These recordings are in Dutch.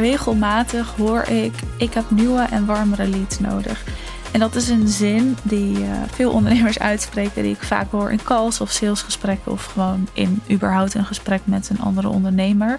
regelmatig hoor ik: ik heb nieuwe en warmere leads nodig. En dat is een zin die uh, veel ondernemers uitspreken, die ik vaak hoor in calls of salesgesprekken of gewoon in überhaupt een gesprek met een andere ondernemer.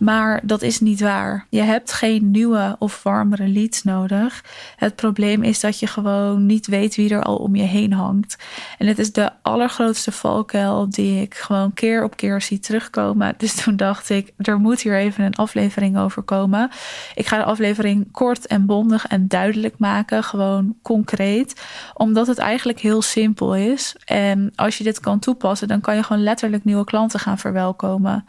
Maar dat is niet waar. Je hebt geen nieuwe of warmere leads nodig. Het probleem is dat je gewoon niet weet wie er al om je heen hangt. En het is de allergrootste valkuil die ik gewoon keer op keer zie terugkomen. Dus toen dacht ik, er moet hier even een aflevering over komen. Ik ga de aflevering kort en bondig en duidelijk maken. Gewoon concreet. Omdat het eigenlijk heel simpel is. En als je dit kan toepassen, dan kan je gewoon letterlijk nieuwe klanten gaan verwelkomen.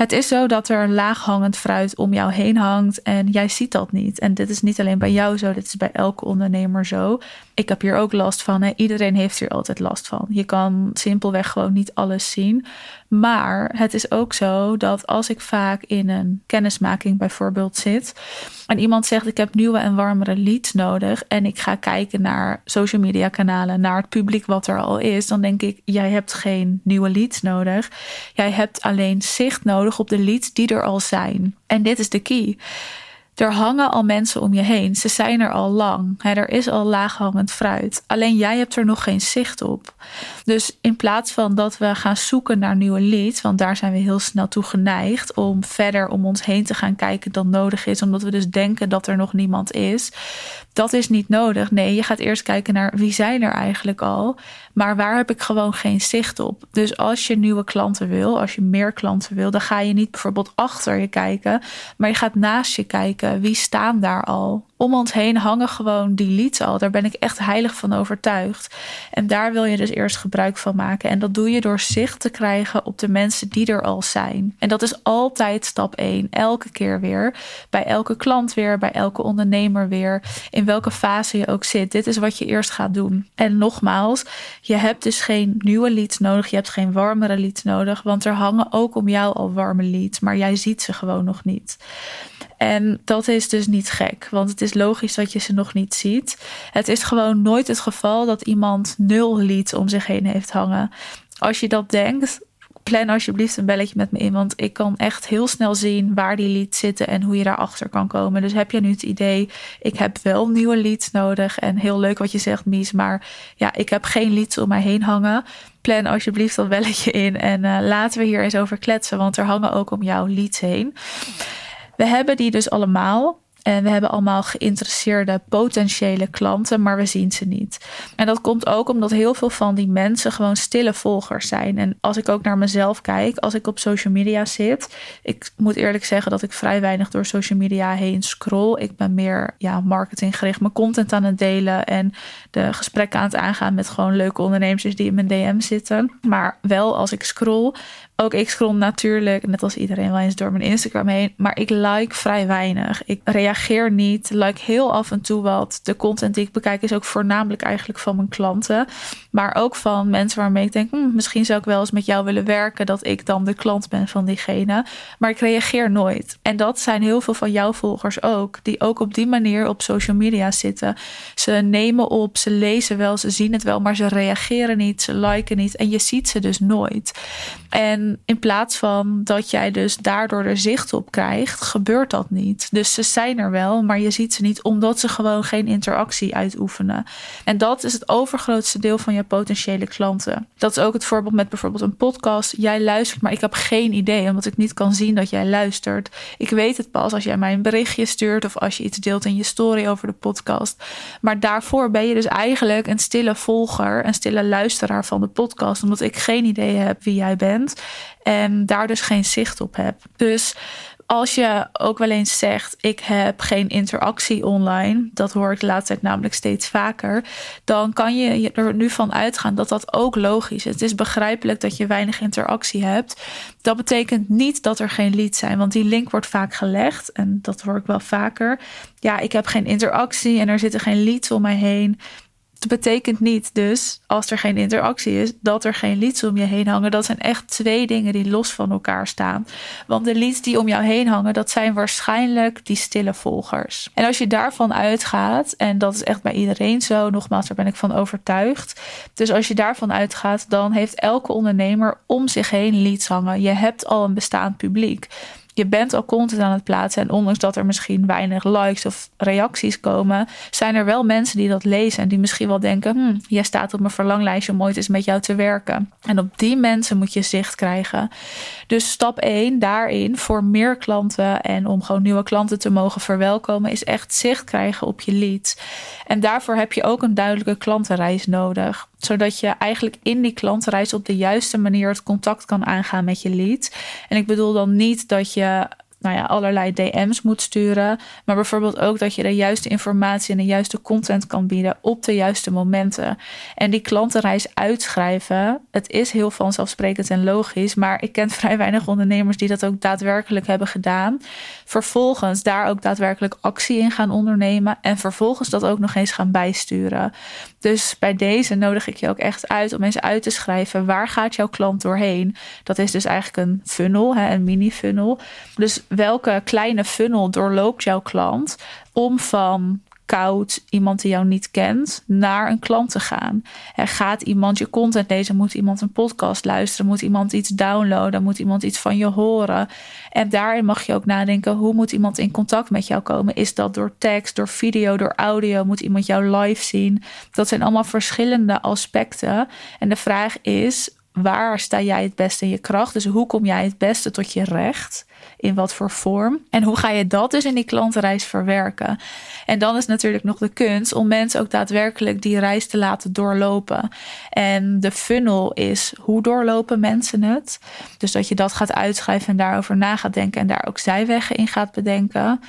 Het is zo dat er laaghangend fruit om jou heen hangt en jij ziet dat niet. En dit is niet alleen bij jou zo, dit is bij elke ondernemer zo. Ik heb hier ook last van. Iedereen heeft hier altijd last van. Je kan simpelweg gewoon niet alles zien. Maar het is ook zo dat als ik vaak in een kennismaking bijvoorbeeld zit en iemand zegt ik heb nieuwe en warmere leads nodig en ik ga kijken naar social media kanalen, naar het publiek wat er al is, dan denk ik jij hebt geen nieuwe leads nodig. Jij hebt alleen zicht nodig op de leads die er al zijn. En dit is de key. Er hangen al mensen om je heen. Ze zijn er al lang. er is al laaghangend fruit. Alleen jij hebt er nog geen zicht op. Dus in plaats van dat we gaan zoeken naar nieuwe leads, want daar zijn we heel snel toe geneigd om verder om ons heen te gaan kijken dan nodig is, omdat we dus denken dat er nog niemand is. Dat is niet nodig. Nee, je gaat eerst kijken naar wie zijn er eigenlijk al. Maar waar heb ik gewoon geen zicht op? Dus als je nieuwe klanten wil, als je meer klanten wil, dan ga je niet bijvoorbeeld achter je kijken, maar je gaat naast je kijken. Wie staan daar al? Om ons heen hangen gewoon die leads al. Daar ben ik echt heilig van overtuigd. En daar wil je dus eerst gebruik van maken. En dat doe je door zicht te krijgen op de mensen die er al zijn. En dat is altijd stap 1. Elke keer weer. Bij elke klant weer. Bij elke ondernemer weer. In welke fase je ook zit. Dit is wat je eerst gaat doen. En nogmaals, je hebt dus geen nieuwe leads nodig. Je hebt geen warmere leads nodig. Want er hangen ook om jou al warme leads. Maar jij ziet ze gewoon nog niet. En dat is dus niet gek, want het is logisch dat je ze nog niet ziet. Het is gewoon nooit het geval dat iemand nul leads om zich heen heeft hangen. Als je dat denkt, plan alsjeblieft een belletje met me in, want ik kan echt heel snel zien waar die leads zitten en hoe je daarachter kan komen. Dus heb je nu het idee, ik heb wel nieuwe leads nodig en heel leuk wat je zegt, Mies, maar ja, ik heb geen leads om mij heen hangen. Plan alsjeblieft dat belletje in en uh, laten we hier eens over kletsen, want er hangen ook om jouw leads heen. We hebben die dus allemaal. En we hebben allemaal geïnteresseerde potentiële klanten, maar we zien ze niet. En dat komt ook omdat heel veel van die mensen gewoon stille volgers zijn. En als ik ook naar mezelf kijk, als ik op social media zit, ik moet eerlijk zeggen dat ik vrij weinig door social media heen scroll. Ik ben meer ja, marketinggericht, mijn content aan het delen en de gesprekken aan het aangaan met gewoon leuke ondernemers die in mijn DM zitten. Maar wel als ik scroll, ook ik scroll natuurlijk, net als iedereen, wel eens door mijn Instagram heen. Maar ik like vrij weinig. Ik reageer niet. Like heel af en toe wat. De content die ik bekijk is ook voornamelijk eigenlijk van mijn klanten. Maar ook van mensen waarmee ik denk, hm, misschien zou ik wel eens met jou willen werken. Dat ik dan de klant ben van diegene. Maar ik reageer nooit. En dat zijn heel veel van jouw volgers ook. Die ook op die manier op social media zitten. Ze nemen op, ze lezen wel, ze zien het wel. Maar ze reageren niet, ze liken niet. En je ziet ze dus nooit. En in plaats van dat jij dus daardoor er zicht op krijgt, gebeurt dat niet. Dus ze zijn er wel, maar je ziet ze niet omdat ze gewoon geen interactie uitoefenen. En dat is het overgrootste deel van je potentiële klanten. Dat is ook het voorbeeld met bijvoorbeeld een podcast. Jij luistert, maar ik heb geen idee, omdat ik niet kan zien dat jij luistert. Ik weet het pas als jij mij een berichtje stuurt of als je iets deelt in je story over de podcast. Maar daarvoor ben je dus eigenlijk een stille volger, een stille luisteraar van de podcast, omdat ik geen idee heb wie jij bent en daar dus geen zicht op heb. Dus als je ook wel eens zegt: Ik heb geen interactie online, dat hoor ik de laatste tijd namelijk steeds vaker, dan kan je er nu van uitgaan dat dat ook logisch is. Het is begrijpelijk dat je weinig interactie hebt. Dat betekent niet dat er geen leads zijn, want die link wordt vaak gelegd en dat hoor ik wel vaker. Ja, ik heb geen interactie en er zitten geen leads om mij heen. Het betekent niet dus, als er geen interactie is, dat er geen leads om je heen hangen. Dat zijn echt twee dingen die los van elkaar staan. Want de leads die om jou heen hangen, dat zijn waarschijnlijk die stille volgers. En als je daarvan uitgaat, en dat is echt bij iedereen zo, nogmaals, daar ben ik van overtuigd. Dus als je daarvan uitgaat, dan heeft elke ondernemer om zich heen leads hangen. Je hebt al een bestaand publiek. Je bent al content aan het plaatsen. En ondanks dat er misschien weinig likes of reacties komen, zijn er wel mensen die dat lezen. En die misschien wel denken: hm, jij staat op mijn verlanglijstje om ooit eens met jou te werken. En op die mensen moet je zicht krijgen. Dus stap 1 daarin voor meer klanten en om gewoon nieuwe klanten te mogen verwelkomen, is echt zicht krijgen op je lead. En daarvoor heb je ook een duidelijke klantenreis nodig zodat je eigenlijk in die klantenreis op de juiste manier het contact kan aangaan met je lead. En ik bedoel dan niet dat je nou ja, allerlei DM's moet sturen. Maar bijvoorbeeld ook dat je de juiste informatie en de juiste content kan bieden op de juiste momenten. En die klantenreis uitschrijven, het is heel vanzelfsprekend en logisch. Maar ik ken vrij weinig ondernemers die dat ook daadwerkelijk hebben gedaan. Vervolgens daar ook daadwerkelijk actie in gaan ondernemen. En vervolgens dat ook nog eens gaan bijsturen. Dus bij deze nodig ik je ook echt uit om eens uit te schrijven waar gaat jouw klant doorheen. Dat is dus eigenlijk een funnel, een mini funnel. Dus welke kleine funnel doorloopt jouw klant om van koud iemand die jou niet kent naar een klant te gaan. Er gaat iemand je content lezen, moet iemand een podcast luisteren, moet iemand iets downloaden, moet iemand iets van je horen. En daarin mag je ook nadenken, hoe moet iemand in contact met jou komen? Is dat door tekst, door video, door audio? Moet iemand jou live zien? Dat zijn allemaal verschillende aspecten. En de vraag is, waar sta jij het beste in je kracht? Dus hoe kom jij het beste tot je recht? In wat voor vorm? En hoe ga je dat dus in die klantenreis verwerken? En dan is natuurlijk nog de kunst om mensen ook daadwerkelijk die reis te laten doorlopen. En de funnel is hoe doorlopen mensen het? Dus dat je dat gaat uitschrijven en daarover na gaat denken en daar ook zijwegen in gaat bedenken.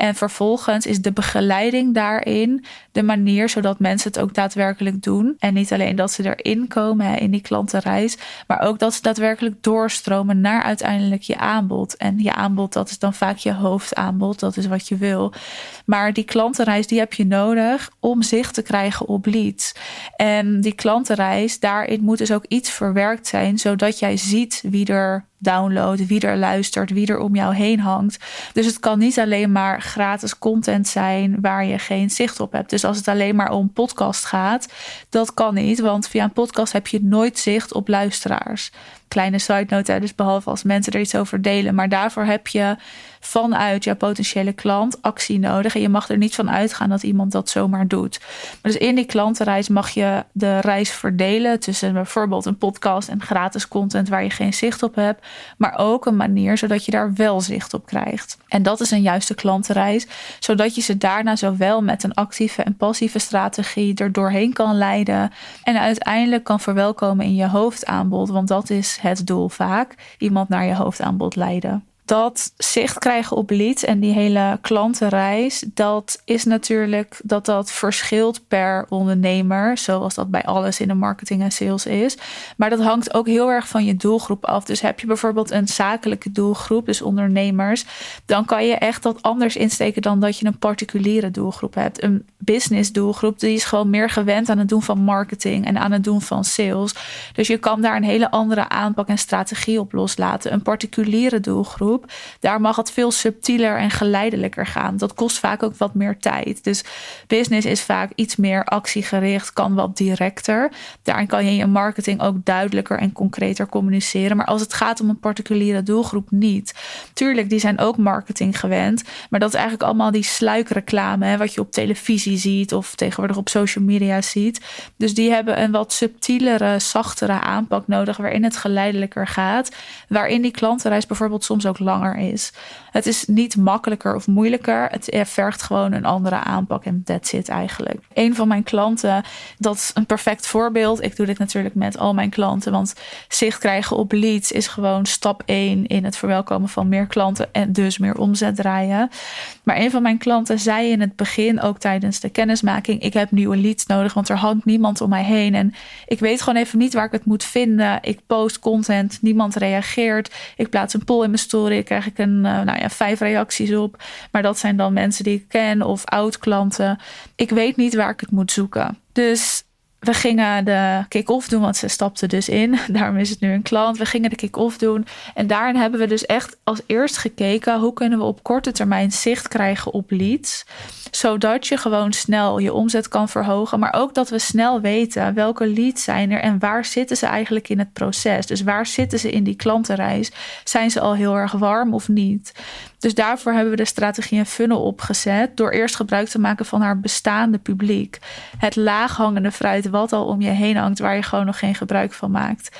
En vervolgens is de begeleiding daarin de manier zodat mensen het ook daadwerkelijk doen. En niet alleen dat ze erin komen in die klantenreis, maar ook dat ze daadwerkelijk doorstromen naar uiteindelijk je aanbod. En je aanbod, dat is dan vaak je hoofdaanbod, dat is wat je wil. Maar die klantenreis, die heb je nodig om zicht te krijgen op leads. En die klantenreis, daarin moet dus ook iets verwerkt zijn, zodat jij ziet wie er downloadt, wie er luistert, wie er om jou heen hangt. Dus het kan niet alleen maar gratis content zijn waar je geen zicht op hebt. Dus als het alleen maar om podcast gaat, dat kan niet, want via een podcast heb je nooit zicht op luisteraars kleine side note, dus behalve als mensen er iets over delen. Maar daarvoor heb je vanuit jouw potentiële klant actie nodig. En je mag er niet van uitgaan dat iemand dat zomaar doet. dus in die klantenreis mag je de reis verdelen tussen bijvoorbeeld een podcast en gratis content waar je geen zicht op hebt. Maar ook een manier zodat je daar wel zicht op krijgt. En dat is een juiste klantenreis, zodat je ze daarna zowel met een actieve en passieve strategie er doorheen kan leiden. En uiteindelijk kan verwelkomen in je hoofdaanbod. Want dat is het doel vaak. Iemand naar je hoofdaanbod leiden dat zicht krijgen op leads en die hele klantenreis, dat is natuurlijk dat dat verschilt per ondernemer, zoals dat bij alles in de marketing en sales is. Maar dat hangt ook heel erg van je doelgroep af. Dus heb je bijvoorbeeld een zakelijke doelgroep, dus ondernemers, dan kan je echt dat anders insteken dan dat je een particuliere doelgroep hebt. Een business doelgroep, die is gewoon meer gewend aan het doen van marketing en aan het doen van sales. Dus je kan daar een hele andere aanpak en strategie op loslaten. Een particuliere doelgroep daar mag het veel subtieler en geleidelijker gaan. Dat kost vaak ook wat meer tijd. Dus business is vaak iets meer actiegericht, kan wat directer. Daarin kan je je marketing ook duidelijker en concreter communiceren. Maar als het gaat om een particuliere doelgroep niet. Tuurlijk, die zijn ook marketing gewend. Maar dat is eigenlijk allemaal die sluikreclame, hè, wat je op televisie ziet of tegenwoordig op social media ziet. Dus die hebben een wat subtielere, zachtere aanpak nodig, waarin het geleidelijker gaat. Waarin die klantenreis bijvoorbeeld soms ook langer is. Het is niet makkelijker of moeilijker. Het vergt gewoon een andere aanpak en that's it eigenlijk. Een van mijn klanten, dat is een perfect voorbeeld. Ik doe dit natuurlijk met al mijn klanten, want zicht krijgen op leads is gewoon stap 1 in het verwelkomen van meer klanten en dus meer omzet draaien. Maar een van mijn klanten zei in het begin, ook tijdens de kennismaking, ik heb nieuwe leads nodig, want er hangt niemand om mij heen en ik weet gewoon even niet waar ik het moet vinden. Ik post content, niemand reageert. Ik plaats een poll in mijn story krijg ik een, uh, nou ja, vijf reacties op. Maar dat zijn dan mensen die ik ken of oud-klanten. Ik weet niet waar ik het moet zoeken. Dus we gingen de kick-off doen, want ze stapte dus in. Daarom is het nu een klant. We gingen de kick-off doen. En daarin hebben we dus echt als eerst gekeken... hoe kunnen we op korte termijn zicht krijgen op leads... Zodat je gewoon snel je omzet kan verhogen. Maar ook dat we snel weten welke leads zijn er en waar zitten ze eigenlijk in het proces. Dus waar zitten ze in die klantenreis? Zijn ze al heel erg warm of niet? Dus daarvoor hebben we de strategie en funnel opgezet. Door eerst gebruik te maken van haar bestaande publiek. Het laaghangende fruit wat al om je heen hangt, waar je gewoon nog geen gebruik van maakt.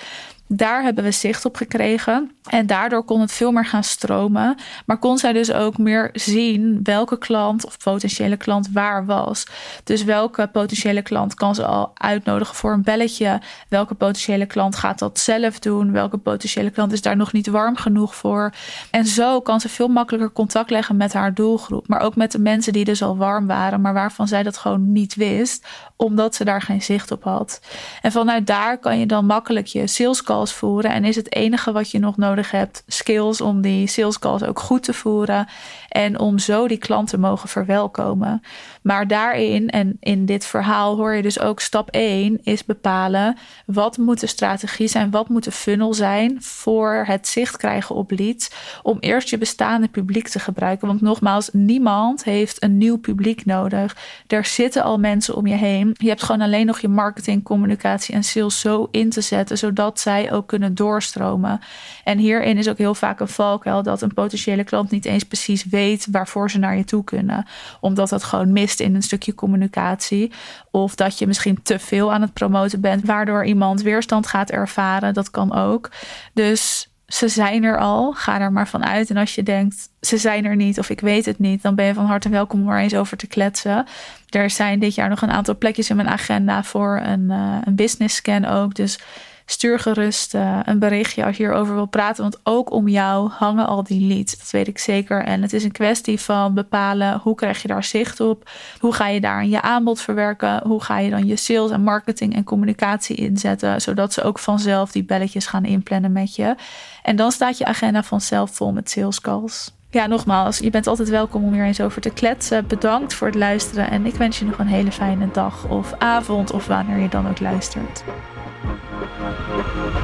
Daar hebben we zicht op gekregen. En daardoor kon het veel meer gaan stromen. Maar kon zij dus ook meer zien welke klant of potentiële klant waar was. Dus welke potentiële klant kan ze al uitnodigen voor een belletje? Welke potentiële klant gaat dat zelf doen? Welke potentiële klant is daar nog niet warm genoeg voor? En zo kan ze veel makkelijker contact leggen met haar doelgroep. Maar ook met de mensen die dus al warm waren, maar waarvan zij dat gewoon niet wist, omdat ze daar geen zicht op had. En vanuit daar kan je dan makkelijk je sales voeren. En is het enige wat je nog nodig hebt skills om die sales calls ook goed te voeren. En om zo die klanten te mogen verwelkomen. Maar daarin en in dit verhaal hoor je dus ook stap 1 is bepalen wat moet de strategie zijn, wat moet de funnel zijn voor het zicht krijgen op leads. Om eerst je bestaande publiek te gebruiken. Want nogmaals, niemand heeft een nieuw publiek nodig. Er zitten al mensen om je heen. Je hebt gewoon alleen nog je marketing, communicatie en sales zo in te zetten, zodat zij ook kunnen doorstromen. En hierin is ook heel vaak een valkuil dat een potentiële klant niet eens precies weet waarvoor ze naar je toe kunnen. Omdat dat gewoon mist in een stukje communicatie. Of dat je misschien te veel aan het promoten bent, waardoor iemand weerstand gaat ervaren. Dat kan ook. Dus ze zijn er al. Ga er maar van uit. En als je denkt, ze zijn er niet of ik weet het niet, dan ben je van harte welkom om er eens over te kletsen. Er zijn dit jaar nog een aantal plekjes in mijn agenda voor een, uh, een business scan ook. Dus stuur gerust uh, een berichtje als je hierover wil praten. Want ook om jou hangen al die leads. Dat weet ik zeker. En het is een kwestie van bepalen hoe krijg je daar zicht op. Hoe ga je daar je aanbod verwerken. Hoe ga je dan je sales en marketing en communicatie inzetten. Zodat ze ook vanzelf die belletjes gaan inplannen met je. En dan staat je agenda vanzelf vol met sales calls. Ja, nogmaals, je bent altijd welkom om hier eens over te kletsen. Bedankt voor het luisteren en ik wens je nog een hele fijne dag of avond of wanneer je dan ook luistert. Thank you.